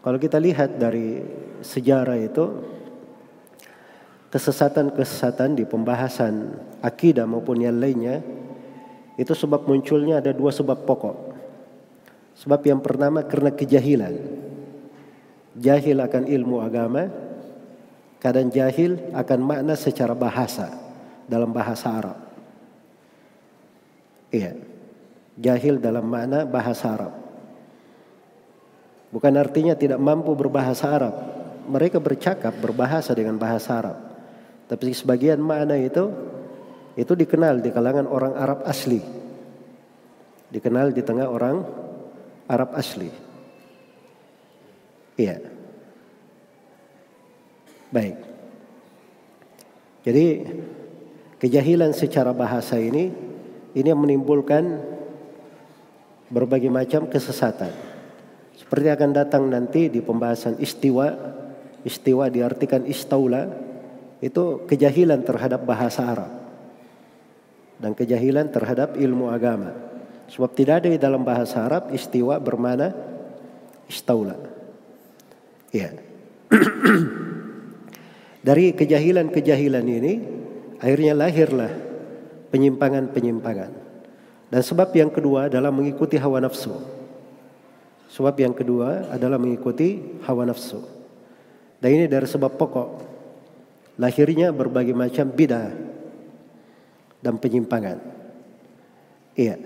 Kalau kita lihat dari sejarah itu kesesatan-kesesatan di pembahasan akidah maupun yang lainnya itu sebab munculnya ada dua sebab pokok. Sebab yang pertama karena kejahilan. Jahil akan ilmu agama, kadang jahil akan makna secara bahasa dalam bahasa Arab. Iya. Jahil dalam makna bahasa Arab. Bukan artinya tidak mampu berbahasa Arab. Mereka bercakap berbahasa dengan bahasa Arab. Tapi sebagian makna itu itu dikenal di kalangan orang Arab asli. Dikenal di tengah orang Arab asli. Iya. Baik. Jadi kejahilan secara bahasa ini ini yang menimbulkan berbagai macam kesesatan. Seperti akan datang nanti di pembahasan istiwa. Istiwa diartikan istaula itu kejahilan terhadap bahasa Arab dan kejahilan terhadap ilmu agama. Sebab tidak ada di dalam bahasa Arab istiwa bermana istaula. Ya. Dari kejahilan-kejahilan ini akhirnya lahirlah penyimpangan-penyimpangan. Dan sebab yang kedua adalah mengikuti hawa nafsu. Sebab yang kedua adalah mengikuti hawa nafsu. Dan ini dari sebab pokok lahirnya berbagai macam bidah dan penyimpangan. Iya.